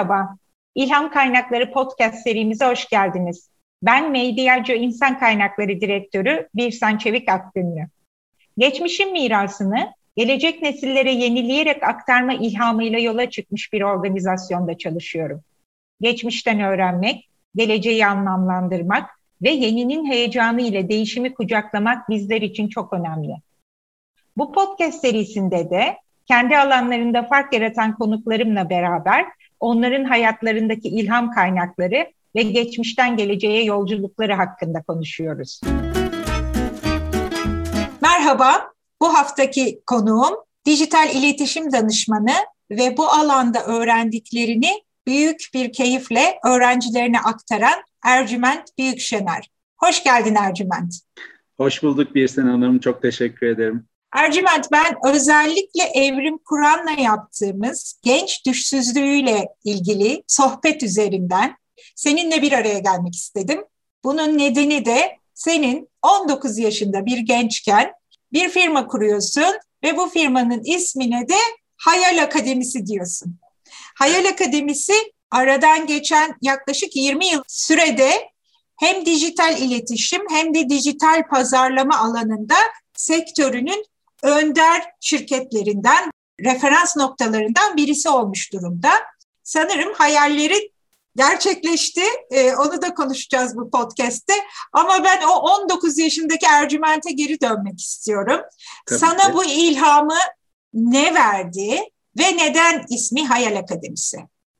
merhaba. İlham Kaynakları Podcast serimize hoş geldiniz. Ben Medyacı İnsan Kaynakları Direktörü Birsan Çevik Akgünlü. Geçmişin mirasını gelecek nesillere yenileyerek aktarma ilhamıyla yola çıkmış bir organizasyonda çalışıyorum. Geçmişten öğrenmek, geleceği anlamlandırmak ve yeninin heyecanı ile değişimi kucaklamak bizler için çok önemli. Bu podcast serisinde de kendi alanlarında fark yaratan konuklarımla beraber onların hayatlarındaki ilham kaynakları ve geçmişten geleceğe yolculukları hakkında konuşuyoruz. Merhaba, bu haftaki konuğum dijital iletişim danışmanı ve bu alanda öğrendiklerini büyük bir keyifle öğrencilerine aktaran Ercüment Büyükşener. Hoş geldin Ercüment. Hoş bulduk Birsen Hanım. Çok teşekkür ederim. Ercüment ben özellikle Evrim Kur'an'la yaptığımız genç düşsüzlüğüyle ilgili sohbet üzerinden seninle bir araya gelmek istedim. Bunun nedeni de senin 19 yaşında bir gençken bir firma kuruyorsun ve bu firmanın ismine de Hayal Akademisi diyorsun. Hayal Akademisi aradan geçen yaklaşık 20 yıl sürede hem dijital iletişim hem de dijital pazarlama alanında sektörünün önder şirketlerinden, referans noktalarından birisi olmuş durumda. Sanırım hayalleri gerçekleşti. Ee, onu da konuşacağız bu podcast'te. Ama ben o 19 yaşındaki Ercüment'e geri dönmek istiyorum. Tabii Sana ki. bu ilhamı ne verdi ve neden ismi Hayal Akademisi?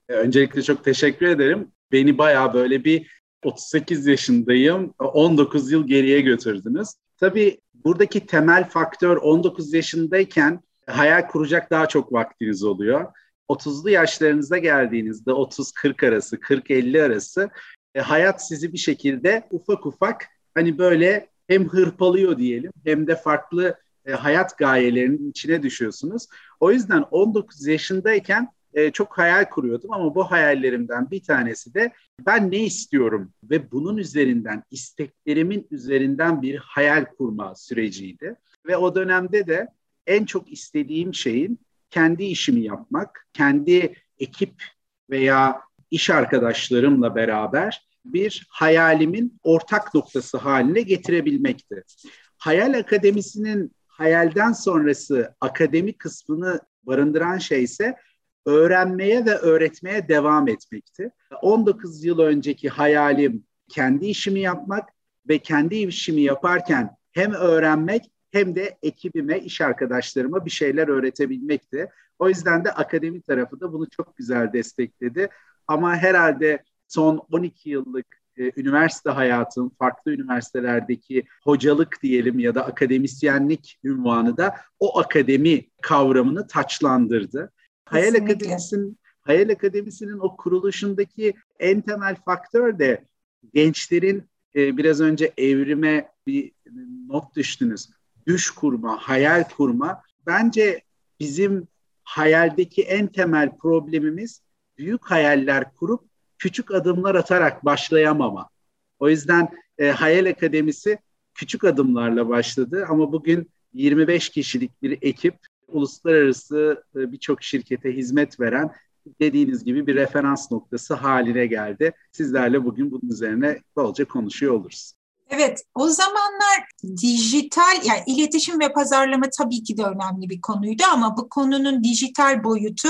Ee, öncelikle çok teşekkür ederim. Beni bayağı böyle bir 38 yaşındayım, 19 yıl geriye götürdünüz. Tabii buradaki temel faktör 19 yaşındayken hayal kuracak daha çok vaktiniz oluyor. 30'lu yaşlarınıza geldiğinizde 30-40 arası, 40-50 arası e, hayat sizi bir şekilde ufak ufak hani böyle hem hırpalıyor diyelim hem de farklı e, hayat gayelerinin içine düşüyorsunuz. O yüzden 19 yaşındayken e, çok hayal kuruyordum ama bu hayallerimden bir tanesi de ben ne istiyorum ve bunun üzerinden isteklerimin üzerinden bir hayal kurma süreciydi. Ve o dönemde de en çok istediğim şeyin kendi işimi yapmak, kendi ekip veya iş arkadaşlarımla beraber bir hayalimin ortak noktası haline getirebilmekti. Hayal Akademisi'nin hayalden sonrası akademi kısmını barındıran şey ise öğrenmeye ve öğretmeye devam etmekti. 19 yıl önceki hayalim kendi işimi yapmak ve kendi işimi yaparken hem öğrenmek hem de ekibime, iş arkadaşlarıma bir şeyler öğretebilmekti. O yüzden de akademi tarafı da bunu çok güzel destekledi. Ama herhalde son 12 yıllık e, üniversite hayatım, farklı üniversitelerdeki hocalık diyelim ya da akademisyenlik ünvanı da o akademi kavramını taçlandırdı. Hayal Akademisi'nin Hayal Akademisi'nin o kuruluşundaki en temel faktör de gençlerin e, biraz önce evrime bir not düştünüz. Düş kurma, hayal kurma. Bence bizim hayaldeki en temel problemimiz büyük hayaller kurup küçük adımlar atarak başlayamama. O yüzden e, Hayal Akademisi küçük adımlarla başladı ama bugün 25 kişilik bir ekip uluslararası e, birçok şirkete hizmet veren dediğiniz gibi bir referans noktası haline geldi. Sizlerle bugün bunun üzerine bolca konuşuyor oluruz. Evet, o zamanlar dijital, yani iletişim ve pazarlama tabii ki de önemli bir konuydu ama bu konunun dijital boyutu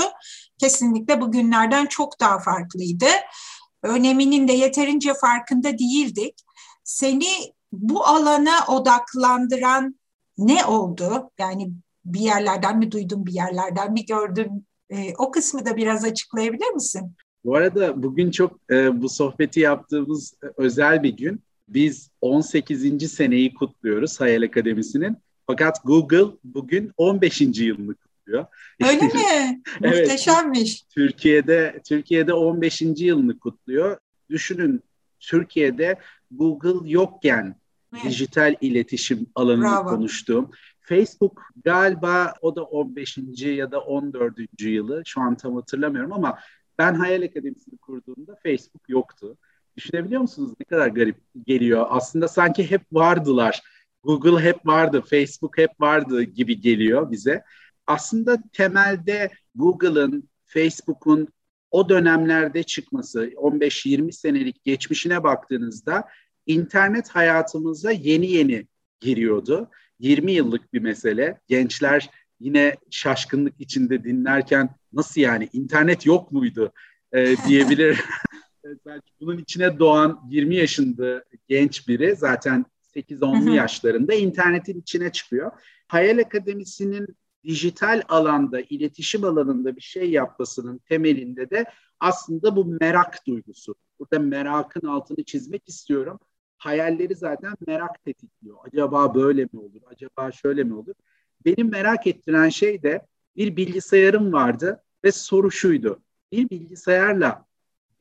kesinlikle bugünlerden çok daha farklıydı. Öneminin de yeterince farkında değildik. Seni bu alana odaklandıran ne oldu? Yani bir yerlerden mi duydun, bir yerlerden mi gördün? E, o kısmı da biraz açıklayabilir misin? Bu arada bugün çok e, bu sohbeti yaptığımız e, özel bir gün. Biz 18. seneyi kutluyoruz Hayal Akademisi'nin. Fakat Google bugün 15. yılını kutluyor. Öyle mi? evet, Muhteşemmiş. Türkiye'de Türkiye'de 15. yılını kutluyor. Düşünün Türkiye'de Google yokken evet. dijital iletişim alanını Bravo. konuştuğum Facebook galiba o da 15. ya da 14. yılı şu an tam hatırlamıyorum ama ben Hayal Akademisi'ni kurduğumda Facebook yoktu. Düşünebiliyor musunuz ne kadar garip geliyor? Aslında sanki hep vardılar. Google hep vardı, Facebook hep vardı gibi geliyor bize. Aslında temelde Google'ın, Facebook'un o dönemlerde çıkması, 15-20 senelik geçmişine baktığınızda internet hayatımıza yeni yeni giriyordu. 20 yıllık bir mesele. Gençler yine şaşkınlık içinde dinlerken nasıl yani internet yok muydu e, diyebilir. belki bunun içine doğan 20 yaşında genç biri zaten 8-10'lu yaşlarında internetin içine çıkıyor. Hayal Akademisi'nin dijital alanda, iletişim alanında bir şey yapmasının temelinde de aslında bu merak duygusu. Burada merakın altını çizmek istiyorum. Hayalleri zaten merak tetikliyor. Acaba böyle mi olur? Acaba şöyle mi olur? Benim merak ettiren şey de bir bilgisayarım vardı ve soru şuydu. Bir bilgisayarla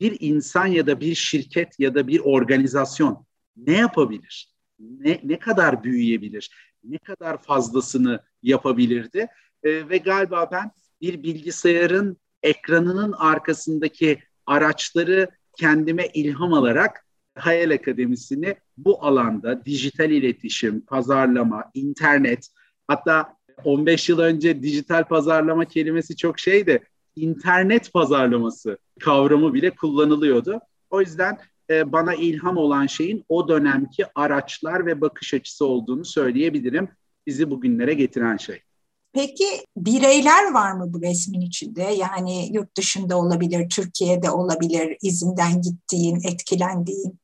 bir insan ya da bir şirket ya da bir organizasyon ne yapabilir? Ne, ne kadar büyüyebilir? Ne kadar fazlasını yapabilirdi? E, ve galiba ben bir bilgisayarın ekranının arkasındaki araçları kendime ilham alarak Hayal Akademisi'ni bu alanda dijital iletişim, pazarlama, internet hatta 15 yıl önce dijital pazarlama kelimesi çok şeydi. internet pazarlaması kavramı bile kullanılıyordu. O yüzden e, bana ilham olan şeyin o dönemki araçlar ve bakış açısı olduğunu söyleyebilirim. Bizi bugünlere getiren şey. Peki bireyler var mı bu resmin içinde? Yani yurt dışında olabilir, Türkiye'de olabilir, izinden gittiğin, etkilendiğin.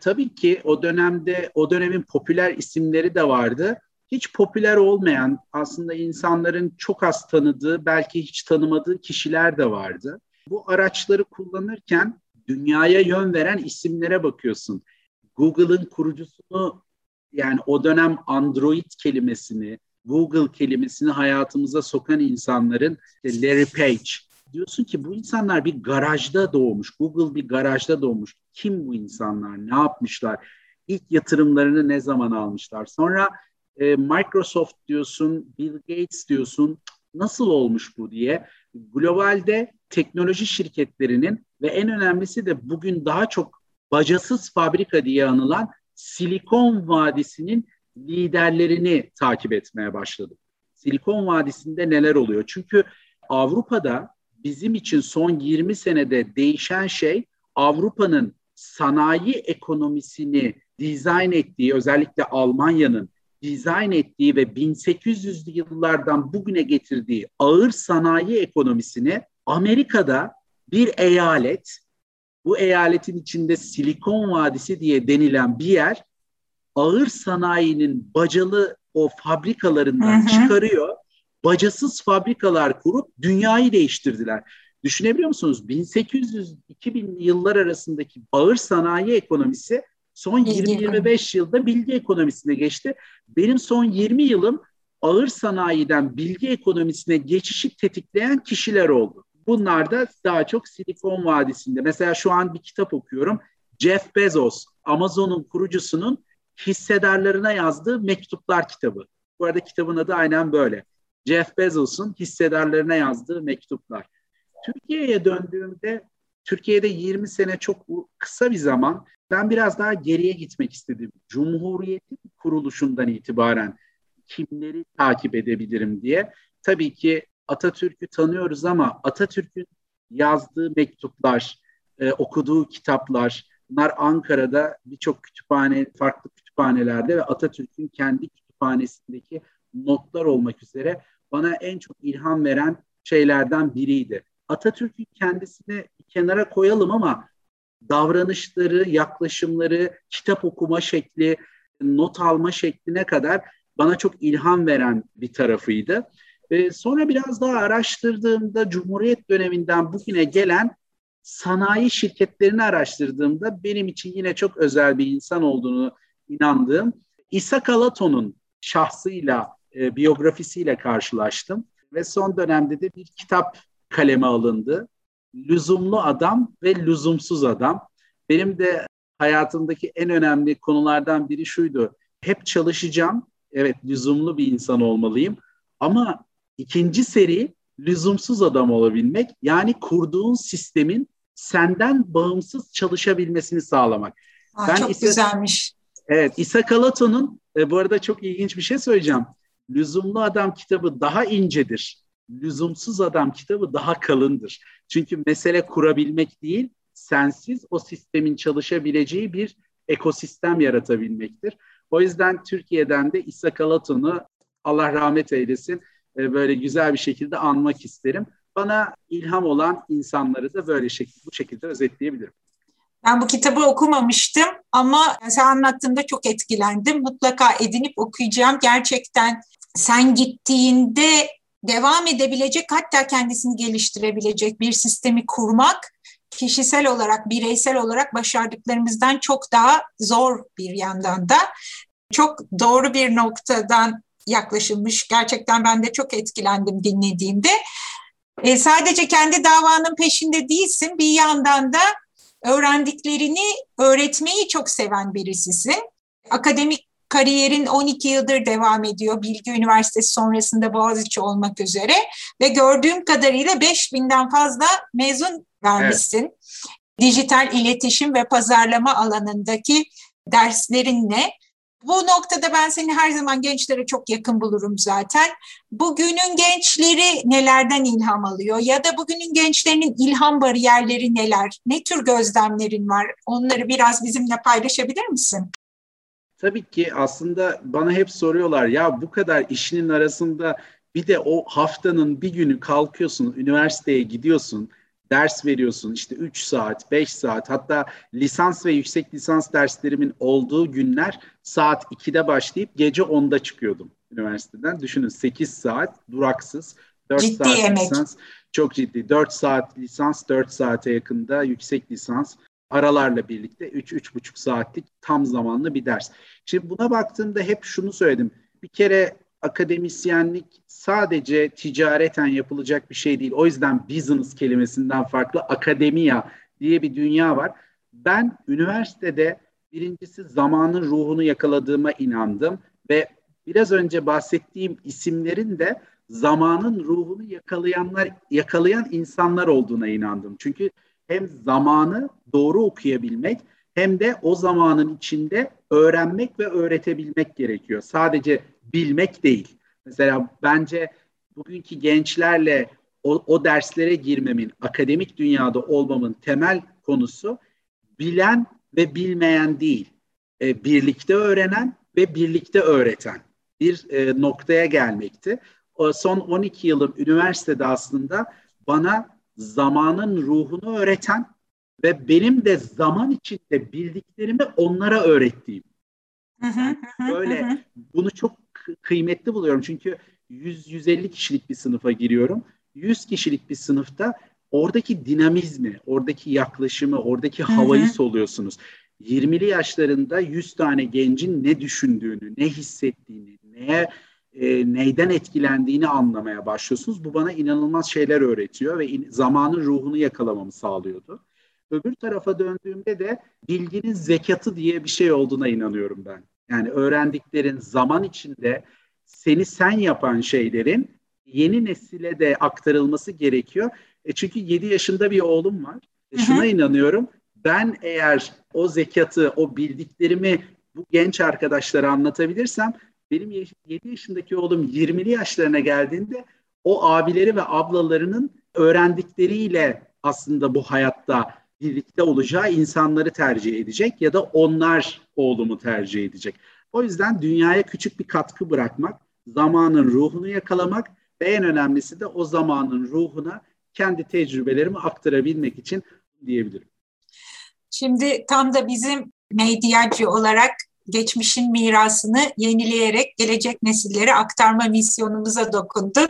Tabii ki o dönemde o dönemin popüler isimleri de vardı. Hiç popüler olmayan, aslında insanların çok az tanıdığı, belki hiç tanımadığı kişiler de vardı. Bu araçları kullanırken dünyaya yön veren isimlere bakıyorsun. Google'ın kurucusunu yani o dönem Android kelimesini, Google kelimesini hayatımıza sokan insanların işte Larry Page. Diyorsun ki bu insanlar bir garajda doğmuş. Google bir garajda doğmuş. Kim bu insanlar? Ne yapmışlar? İlk yatırımlarını ne zaman almışlar? Sonra e, Microsoft diyorsun, Bill Gates diyorsun. Nasıl olmuş bu diye. Globalde teknoloji şirketlerinin ve en önemlisi de bugün daha çok bacasız fabrika diye anılan Silikon Vadisi'nin liderlerini takip etmeye başladım. Silikon Vadisi'nde neler oluyor? Çünkü Avrupa'da bizim için son 20 senede değişen şey Avrupa'nın sanayi ekonomisini dizayn ettiği, özellikle Almanya'nın dizayn ettiği ve 1800'lü yıllardan bugüne getirdiği ağır sanayi ekonomisini Amerika'da bir eyalet, bu eyaletin içinde Silikon Vadisi diye denilen bir yer ağır sanayinin bacalı o fabrikalarından hı hı. çıkarıyor. Bacasız fabrikalar kurup dünyayı değiştirdiler. Düşünebiliyor musunuz? 1800-2000 yıllar arasındaki ağır sanayi ekonomisi son 20-25 yılda bilgi ekonomisine geçti. Benim son 20 yılım ağır sanayiden bilgi ekonomisine geçişi tetikleyen kişiler oldu. Bunlar da daha çok Silikon Vadisi'nde. Mesela şu an bir kitap okuyorum. Jeff Bezos, Amazon'un kurucusunun hissedarlarına yazdığı mektuplar kitabı. Bu arada kitabın adı aynen böyle. Jeff Bezos'un hissedarlarına yazdığı mektuplar. Türkiye'ye döndüğümde Türkiye'de 20 sene çok kısa bir zaman. Ben biraz daha geriye gitmek istedim. Cumhuriyetin kuruluşundan itibaren kimleri takip edebilirim diye. Tabii ki Atatürk'ü tanıyoruz ama Atatürk'ün yazdığı mektuplar, e, okuduğu kitaplar, bunlar Ankara'da birçok kütüphane, farklı kütüphanelerde ve Atatürk'ün kendi kütüphanesindeki notlar olmak üzere bana en çok ilham veren şeylerden biriydi. Atatürk'ün kendisini kenara koyalım ama davranışları, yaklaşımları, kitap okuma şekli, not alma şekline kadar bana çok ilham veren bir tarafıydı. Ee, sonra biraz daha araştırdığımda Cumhuriyet döneminden bugüne gelen sanayi şirketlerini araştırdığımda benim için yine çok özel bir insan olduğunu inandığım İsa Kalato'nun şahsıyla, e, biyografisiyle karşılaştım. Ve son dönemde de bir kitap kaleme alındı. Lüzumlu Adam ve Lüzumsuz Adam. Benim de hayatımdaki en önemli konulardan biri şuydu. Hep çalışacağım. Evet lüzumlu bir insan olmalıyım. Ama ikinci seri lüzumsuz adam olabilmek. Yani kurduğun sistemin senden bağımsız çalışabilmesini sağlamak. Aa, ben çok ise, güzelmiş. Evet, İsa Kalato'nun e, bu arada çok ilginç bir şey söyleyeceğim. Lüzumlu Adam kitabı daha incedir. Lüzumsuz Adam kitabı daha kalındır. Çünkü mesele kurabilmek değil, sensiz o sistemin çalışabileceği bir ekosistem yaratabilmektir. O yüzden Türkiye'den de İsa Kalaton'u Allah rahmet eylesin e, böyle güzel bir şekilde anmak isterim. Bana ilham olan insanları da böyle şekilde, bu şekilde özetleyebilirim. Ben bu kitabı okumamıştım ama sen anlattığında çok etkilendim. Mutlaka edinip okuyacağım. Gerçekten sen gittiğinde devam edebilecek hatta kendisini geliştirebilecek bir sistemi kurmak kişisel olarak, bireysel olarak başardıklarımızdan çok daha zor bir yandan da. Çok doğru bir noktadan yaklaşılmış. Gerçekten ben de çok etkilendim dinlediğimde. E, sadece kendi davanın peşinde değilsin. Bir yandan da öğrendiklerini öğretmeyi çok seven birisisin. Akademik kariyerin 12 yıldır devam ediyor. Bilgi Üniversitesi sonrasında Boğaziçi olmak üzere ve gördüğüm kadarıyla 5000'den fazla mezun vermişsin. Evet. Dijital iletişim ve pazarlama alanındaki derslerinle bu noktada ben seni her zaman gençlere çok yakın bulurum zaten. Bugünün gençleri nelerden ilham alıyor ya da bugünün gençlerinin ilham bariyerleri neler? Ne tür gözlemlerin var? Onları biraz bizimle paylaşabilir misin? Tabii ki aslında bana hep soruyorlar ya bu kadar işinin arasında bir de o haftanın bir günü kalkıyorsun, üniversiteye gidiyorsun ders veriyorsun işte 3 saat, 5 saat hatta lisans ve yüksek lisans derslerimin olduğu günler saat 2'de başlayıp gece 10'da çıkıyordum üniversiteden. Düşünün 8 saat duraksız, 4 ciddi saat emek. lisans çok ciddi. 4 saat lisans, 4 saate yakında yüksek lisans aralarla birlikte 3-3,5 saatlik tam zamanlı bir ders. Şimdi buna baktığımda hep şunu söyledim. Bir kere akademisyenlik sadece ticareten yapılacak bir şey değil. O yüzden business kelimesinden farklı akademiya diye bir dünya var. Ben üniversitede birincisi zamanın ruhunu yakaladığıma inandım ve biraz önce bahsettiğim isimlerin de zamanın ruhunu yakalayanlar yakalayan insanlar olduğuna inandım. Çünkü hem zamanı doğru okuyabilmek hem de o zamanın içinde öğrenmek ve öğretebilmek gerekiyor. Sadece bilmek değil. Mesela bence bugünkü gençlerle o, o derslere girmemin, akademik dünyada olmamın temel konusu bilen ve bilmeyen değil, e, birlikte öğrenen ve birlikte öğreten bir e, noktaya gelmekti. O son 12 yılım üniversitede aslında bana zamanın ruhunu öğreten ve benim de zaman içinde bildiklerimi onlara öğrettiğim. böyle bunu çok kıymetli buluyorum. Çünkü 100-150 kişilik bir sınıfa giriyorum. 100 kişilik bir sınıfta oradaki dinamizmi, oradaki yaklaşımı, oradaki havayı soluyorsunuz. 20'li yaşlarında 100 tane gencin ne düşündüğünü, ne hissettiğini, neye e, neyden etkilendiğini anlamaya başlıyorsunuz. Bu bana inanılmaz şeyler öğretiyor ve in, zamanın ruhunu yakalamamı sağlıyordu. Öbür tarafa döndüğümde de bilginin zekatı diye bir şey olduğuna inanıyorum ben. Yani öğrendiklerin zaman içinde seni sen yapan şeylerin yeni nesile de aktarılması gerekiyor. E çünkü 7 yaşında bir oğlum var. E şuna hı hı. inanıyorum. Ben eğer o zekatı, o bildiklerimi bu genç arkadaşlara anlatabilirsem benim 7 yaşındaki oğlum 20'li yaşlarına geldiğinde o abileri ve ablalarının öğrendikleriyle aslında bu hayatta birlikte olacağı insanları tercih edecek ya da onlar oğlumu tercih edecek. O yüzden dünyaya küçük bir katkı bırakmak, zamanın ruhunu yakalamak ve en önemlisi de o zamanın ruhuna kendi tecrübelerimi aktarabilmek için diyebilirim. Şimdi tam da bizim medyacı olarak geçmişin mirasını yenileyerek gelecek nesillere aktarma misyonumuza dokundu.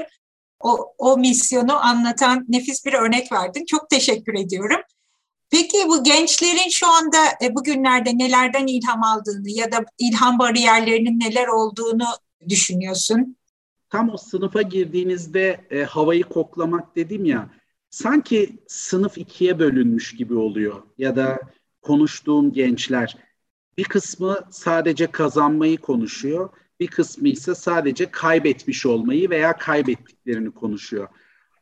O, o misyonu anlatan nefis bir örnek verdin. Çok teşekkür ediyorum. Peki bu gençlerin şu anda e, bugünlerde nelerden ilham aldığını ya da ilham bariyerlerinin neler olduğunu düşünüyorsun? Tam o sınıfa girdiğinizde e, havayı koklamak dedim ya, sanki sınıf ikiye bölünmüş gibi oluyor ya da konuştuğum gençler bir kısmı sadece kazanmayı konuşuyor, bir kısmı ise sadece kaybetmiş olmayı veya kaybettiklerini konuşuyor.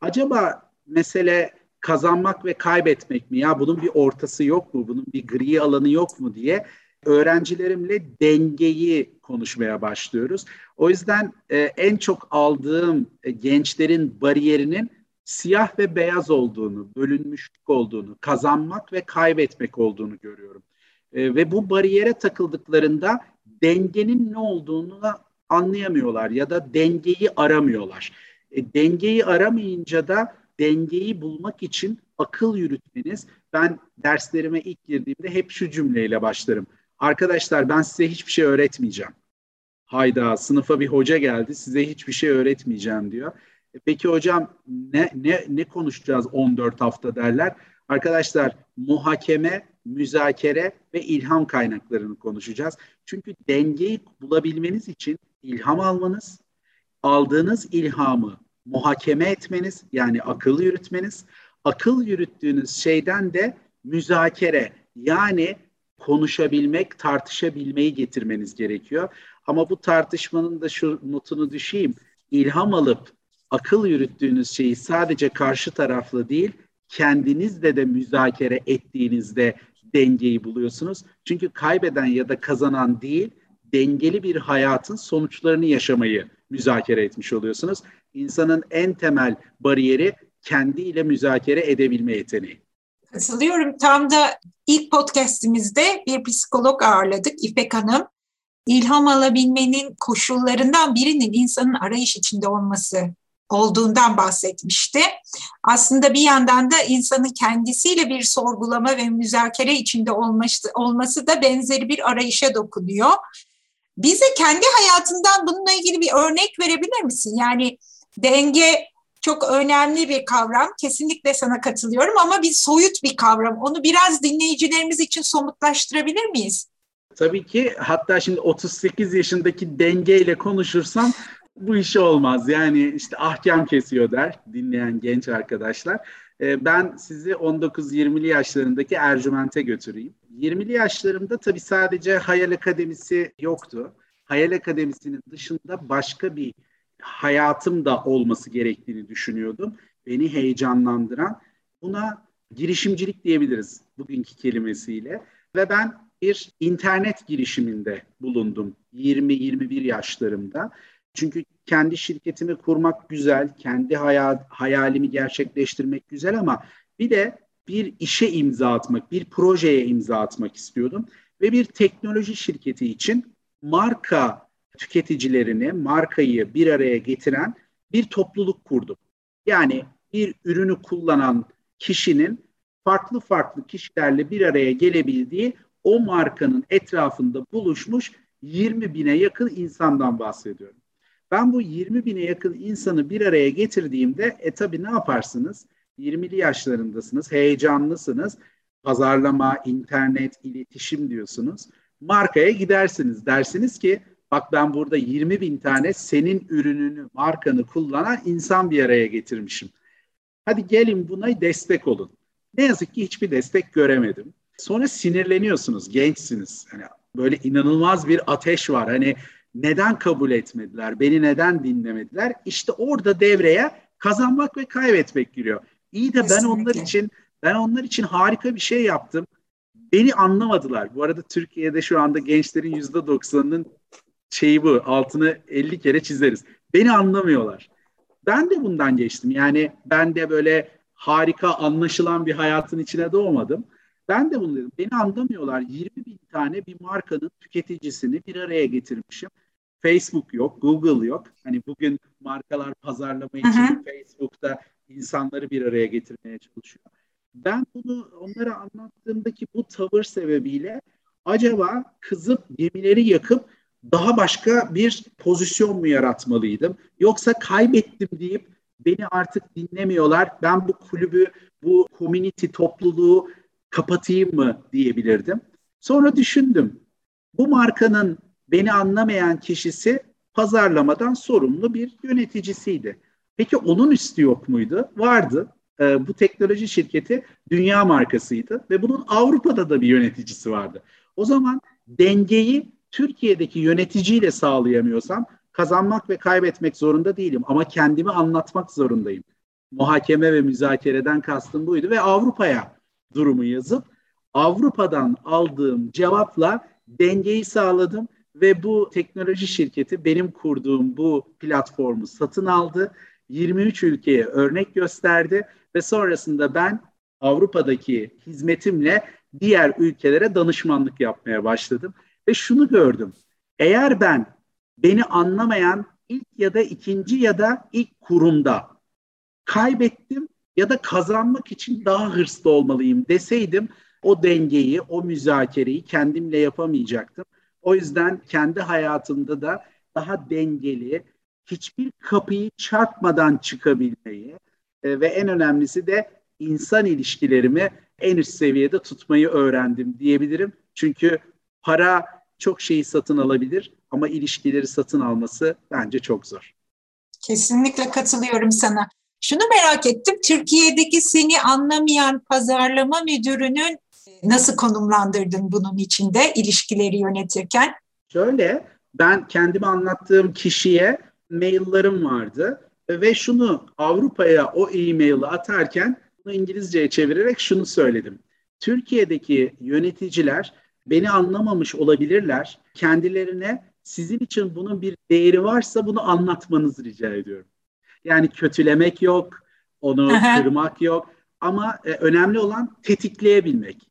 Acaba mesele kazanmak ve kaybetmek mi ya bunun bir ortası yok mu bunun bir gri alanı yok mu diye öğrencilerimle dengeyi konuşmaya başlıyoruz. O yüzden e, en çok aldığım e, gençlerin bariyerinin siyah ve beyaz olduğunu, bölünmüşlük olduğunu, kazanmak ve kaybetmek olduğunu görüyorum. E, ve bu bariyere takıldıklarında dengenin ne olduğunu anlayamıyorlar ya da dengeyi aramıyorlar. E, dengeyi aramayınca da dengeyi bulmak için akıl yürütmeniz. Ben derslerime ilk girdiğimde hep şu cümleyle başlarım. Arkadaşlar ben size hiçbir şey öğretmeyeceğim. Hayda sınıfa bir hoca geldi size hiçbir şey öğretmeyeceğim diyor. E, peki hocam ne, ne, ne konuşacağız 14 hafta derler. Arkadaşlar muhakeme, müzakere ve ilham kaynaklarını konuşacağız. Çünkü dengeyi bulabilmeniz için ilham almanız, aldığınız ilhamı muhakeme etmeniz yani akıl yürütmeniz, akıl yürüttüğünüz şeyden de müzakere yani konuşabilmek, tartışabilmeyi getirmeniz gerekiyor. Ama bu tartışmanın da şu notunu düşeyim. İlham alıp akıl yürüttüğünüz şeyi sadece karşı taraflı değil, kendinizle de müzakere ettiğinizde dengeyi buluyorsunuz. Çünkü kaybeden ya da kazanan değil, dengeli bir hayatın sonuçlarını yaşamayı müzakere etmiş oluyorsunuz. İnsanın en temel bariyeri kendiyle müzakere edebilme yeteneği. Katılıyorum. Tam da ilk podcastimizde bir psikolog ağırladık İpek Hanım. İlham alabilmenin koşullarından birinin insanın arayış içinde olması olduğundan bahsetmişti. Aslında bir yandan da insanın kendisiyle bir sorgulama ve müzakere içinde olması, olması da benzeri bir arayışa dokunuyor. Bize kendi hayatından bununla ilgili bir örnek verebilir misin? Yani denge çok önemli bir kavram. Kesinlikle sana katılıyorum ama bir soyut bir kavram. Onu biraz dinleyicilerimiz için somutlaştırabilir miyiz? Tabii ki hatta şimdi 38 yaşındaki dengeyle konuşursam bu iş olmaz. Yani işte ahkam kesiyor der dinleyen genç arkadaşlar. Ee, ben sizi 19-20'li yaşlarındaki Ercüment'e götüreyim. 20'li yaşlarımda tabii sadece Hayal Akademisi yoktu. Hayal Akademisi'nin dışında başka bir hayatım da olması gerektiğini düşünüyordum. Beni heyecanlandıran buna girişimcilik diyebiliriz bugünkü kelimesiyle. Ve ben bir internet girişiminde bulundum 20-21 yaşlarımda. Çünkü kendi şirketimi kurmak güzel, kendi hayal, hayalimi gerçekleştirmek güzel ama bir de bir işe imza atmak, bir projeye imza atmak istiyordum. Ve bir teknoloji şirketi için marka tüketicilerini, markayı bir araya getiren bir topluluk kurdum. Yani bir ürünü kullanan kişinin farklı farklı kişilerle bir araya gelebildiği o markanın etrafında buluşmuş 20 bine yakın insandan bahsediyorum. Ben bu 20 bine yakın insanı bir araya getirdiğimde e tabi ne yaparsınız? 20'li yaşlarındasınız, heyecanlısınız. Pazarlama, internet, iletişim diyorsunuz. Markaya gidersiniz. Dersiniz ki bak ben burada 20 bin tane senin ürününü, markanı kullanan insan bir araya getirmişim. Hadi gelin buna destek olun. Ne yazık ki hiçbir destek göremedim. Sonra sinirleniyorsunuz, gençsiniz. Hani böyle inanılmaz bir ateş var. Hani neden kabul etmediler, beni neden dinlemediler? İşte orada devreye kazanmak ve kaybetmek giriyor. İyi de ben onlar için ben onlar için harika bir şey yaptım. Beni anlamadılar. Bu arada Türkiye'de şu anda gençlerin yüzde doksanının şeyi bu. Altını 50 kere çizeriz. Beni anlamıyorlar. Ben de bundan geçtim. Yani ben de böyle harika anlaşılan bir hayatın içine doğmadım. Ben de bunu dedim. Beni anlamıyorlar. 20 bin tane bir markanın tüketicisini bir araya getirmişim. Facebook yok, Google yok. Hani bugün markalar pazarlama için hı. Facebook'ta insanları bir araya getirmeye çalışıyor. Ben bunu onlara anlattığımdaki bu tavır sebebiyle acaba kızıp gemileri yakıp daha başka bir pozisyon mu yaratmalıydım? Yoksa kaybettim deyip beni artık dinlemiyorlar. Ben bu kulübü, bu community topluluğu kapatayım mı diyebilirdim. Sonra düşündüm. Bu markanın beni anlamayan kişisi pazarlamadan sorumlu bir yöneticisiydi. Peki onun üstü yok muydu? Vardı. Ee, bu teknoloji şirketi dünya markasıydı ve bunun Avrupa'da da bir yöneticisi vardı. O zaman dengeyi Türkiye'deki yöneticiyle sağlayamıyorsam kazanmak ve kaybetmek zorunda değilim ama kendimi anlatmak zorundayım. Muhakeme ve müzakereden kastım buydu ve Avrupa'ya durumu yazıp Avrupa'dan aldığım cevapla dengeyi sağladım ve bu teknoloji şirketi benim kurduğum bu platformu satın aldı. 23 ülkeye örnek gösterdi ve sonrasında ben Avrupa'daki hizmetimle diğer ülkelere danışmanlık yapmaya başladım ve şunu gördüm. Eğer ben beni anlamayan ilk ya da ikinci ya da ilk kurumda kaybettim ya da kazanmak için daha hırslı olmalıyım deseydim o dengeyi, o müzakereyi kendimle yapamayacaktım. O yüzden kendi hayatımda da daha dengeli, hiçbir kapıyı çarpmadan çıkabilmeyi e, ve en önemlisi de insan ilişkilerimi en üst seviyede tutmayı öğrendim diyebilirim. Çünkü para çok şeyi satın alabilir ama ilişkileri satın alması bence çok zor. Kesinlikle katılıyorum sana. Şunu merak ettim, Türkiye'deki seni anlamayan pazarlama müdürünün nasıl konumlandırdın bunun içinde ilişkileri yönetirken? Şöyle, ben kendimi anlattığım kişiye maillerim vardı ve şunu Avrupa'ya o e-maili atarken bunu İngilizceye çevirerek şunu söyledim. Türkiye'deki yöneticiler beni anlamamış olabilirler. Kendilerine sizin için bunun bir değeri varsa bunu anlatmanızı rica ediyorum. Yani kötülemek yok, onu kırmak yok ama e, önemli olan tetikleyebilmek.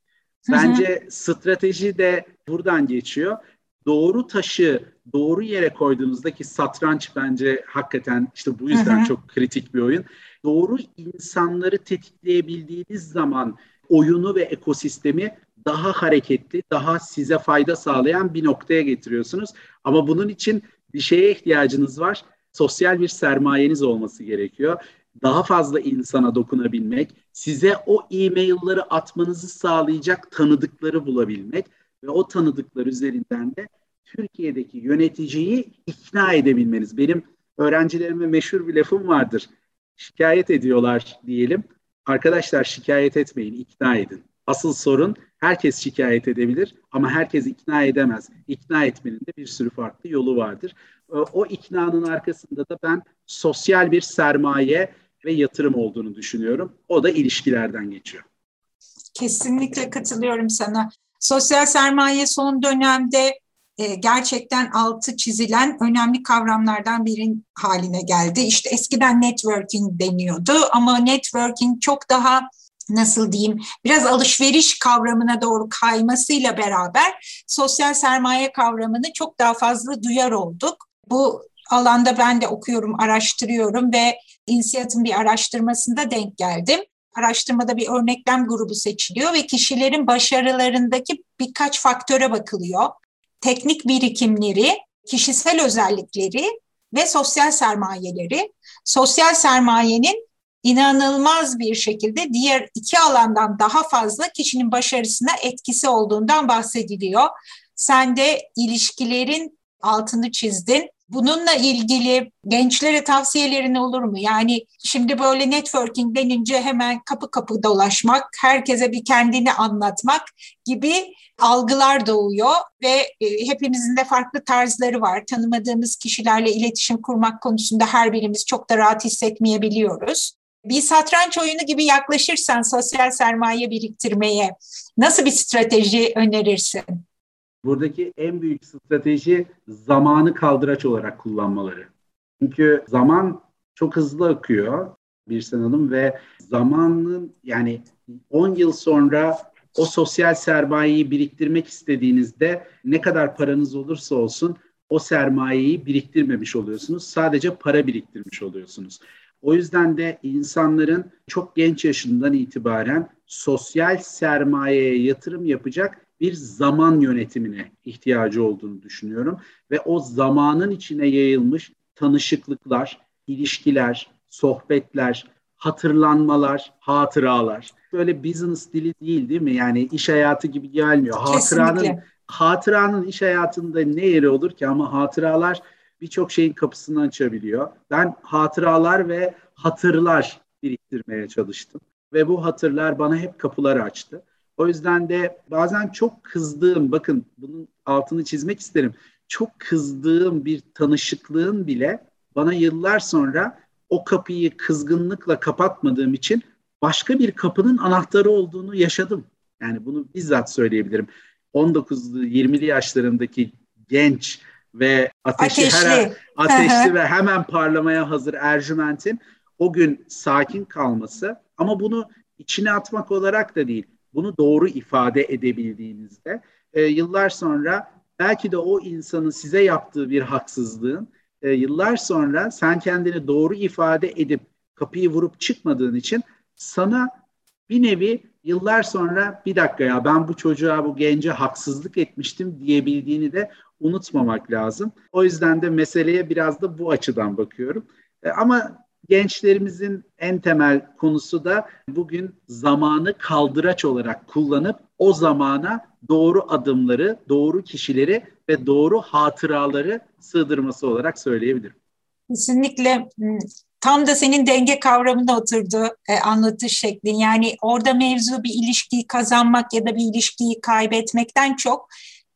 Bence strateji de buradan geçiyor. Doğru taşı doğru yere koyduğunuzdaki satranç bence hakikaten işte bu yüzden çok kritik bir oyun. Doğru insanları tetikleyebildiğiniz zaman oyunu ve ekosistemi daha hareketli, daha size fayda sağlayan bir noktaya getiriyorsunuz. Ama bunun için bir şeye ihtiyacınız var. Sosyal bir sermayeniz olması gerekiyor. Daha fazla insana dokunabilmek, size o e-mailleri atmanızı sağlayacak tanıdıkları bulabilmek ve o tanıdıklar üzerinden de Türkiye'deki yöneticiyi ikna edebilmeniz. Benim öğrencilerime meşhur bir lafım vardır. Şikayet ediyorlar diyelim. Arkadaşlar şikayet etmeyin, ikna edin. Asıl sorun herkes şikayet edebilir ama herkes ikna edemez. İkna etmenin de bir sürü farklı yolu vardır. Ee, o iknanın arkasında da ben sosyal bir sermaye ve yatırım olduğunu düşünüyorum. O da ilişkilerden geçiyor. Kesinlikle katılıyorum sana. Sosyal sermaye son dönemde e, gerçekten altı çizilen önemli kavramlardan birin haline geldi. İşte eskiden networking deniyordu ama networking çok daha nasıl diyeyim biraz alışveriş kavramına doğru kaymasıyla beraber sosyal sermaye kavramını çok daha fazla duyar olduk. Bu alanda ben de okuyorum, araştırıyorum ve İnsiyat'ın bir araştırmasında denk geldim. Araştırmada bir örneklem grubu seçiliyor ve kişilerin başarılarındaki birkaç faktöre bakılıyor. Teknik birikimleri, kişisel özellikleri ve sosyal sermayeleri. Sosyal sermayenin inanılmaz bir şekilde diğer iki alandan daha fazla kişinin başarısına etkisi olduğundan bahsediliyor. Sen de ilişkilerin altını çizdin. Bununla ilgili gençlere tavsiyelerin olur mu? Yani şimdi böyle networking denince hemen kapı kapı dolaşmak, herkese bir kendini anlatmak gibi algılar doğuyor ve e, hepimizin de farklı tarzları var. Tanımadığımız kişilerle iletişim kurmak konusunda her birimiz çok da rahat hissetmeyebiliyoruz. Bir satranç oyunu gibi yaklaşırsan sosyal sermaye biriktirmeye nasıl bir strateji önerirsin? Buradaki en büyük strateji zamanı kaldıraç olarak kullanmaları. Çünkü zaman çok hızlı akıyor bir Hanım ve zamanın yani 10 yıl sonra o sosyal sermayeyi biriktirmek istediğinizde ne kadar paranız olursa olsun o sermayeyi biriktirmemiş oluyorsunuz. Sadece para biriktirmiş oluyorsunuz. O yüzden de insanların çok genç yaşından itibaren sosyal sermayeye yatırım yapacak bir zaman yönetimine ihtiyacı olduğunu düşünüyorum. Ve o zamanın içine yayılmış tanışıklıklar, ilişkiler, sohbetler, hatırlanmalar, hatıralar. Böyle business dili değil değil mi? Yani iş hayatı gibi gelmiyor. Hatıranın hatıranın iş hayatında ne yeri olur ki ama hatıralar birçok şeyin kapısını açabiliyor. Ben hatıralar ve hatırlar biriktirmeye çalıştım ve bu hatırlar bana hep kapılar açtı. O yüzden de bazen çok kızdığım, bakın bunun altını çizmek isterim. Çok kızdığım bir tanışıklığın bile bana yıllar sonra o kapıyı kızgınlıkla kapatmadığım için başka bir kapının anahtarı olduğunu yaşadım. Yani bunu bizzat söyleyebilirim. 19'lu 20'li yaşlarındaki genç ve ateşi ateşli, her, ateşli ve hemen parlamaya hazır Ercüment'in o gün sakin kalması. Ama bunu içine atmak olarak da değil, bunu doğru ifade edebildiğinizde e, yıllar sonra belki de o insanın size yaptığı bir haksızlığın e, yıllar sonra sen kendini doğru ifade edip kapıyı vurup çıkmadığın için sana bir nevi yıllar sonra bir dakika ya ben bu çocuğa bu gence haksızlık etmiştim diyebildiğini de unutmamak lazım. O yüzden de meseleye biraz da bu açıdan bakıyorum. E, ama gençlerimizin en temel konusu da bugün zamanı kaldıraç olarak kullanıp o zamana doğru adımları, doğru kişileri ve doğru hatıraları sığdırması olarak söyleyebilirim. Kesinlikle tam da senin denge kavramına oturdu e, anlatış şeklin. Yani orada mevzu bir ilişkiyi kazanmak ya da bir ilişkiyi kaybetmekten çok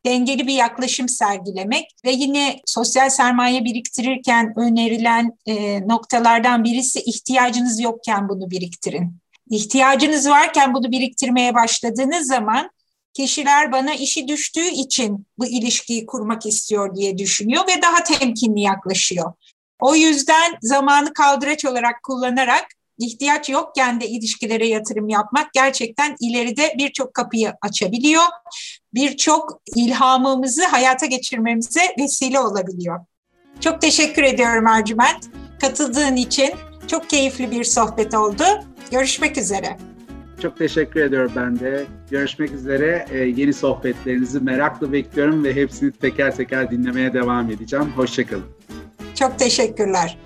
dengeli bir yaklaşım sergilemek ve yine sosyal sermaye biriktirirken önerilen e, noktalardan birisi ihtiyacınız yokken bunu biriktirin. İhtiyacınız varken bunu biriktirmeye başladığınız zaman kişiler bana işi düştüğü için bu ilişkiyi kurmak istiyor diye düşünüyor ve daha temkinli yaklaşıyor. O yüzden zamanı kaldıraç olarak kullanarak ihtiyaç yokken de ilişkilere yatırım yapmak gerçekten ileride birçok kapıyı açabiliyor. Birçok ilhamımızı hayata geçirmemize vesile olabiliyor. Çok teşekkür ediyorum Ercüment. Katıldığın için çok keyifli bir sohbet oldu. Görüşmek üzere. Çok teşekkür ediyorum ben de. Görüşmek üzere. Ee, yeni sohbetlerinizi merakla bekliyorum ve hepsini teker teker dinlemeye devam edeceğim. Hoşçakalın. Çok teşekkürler.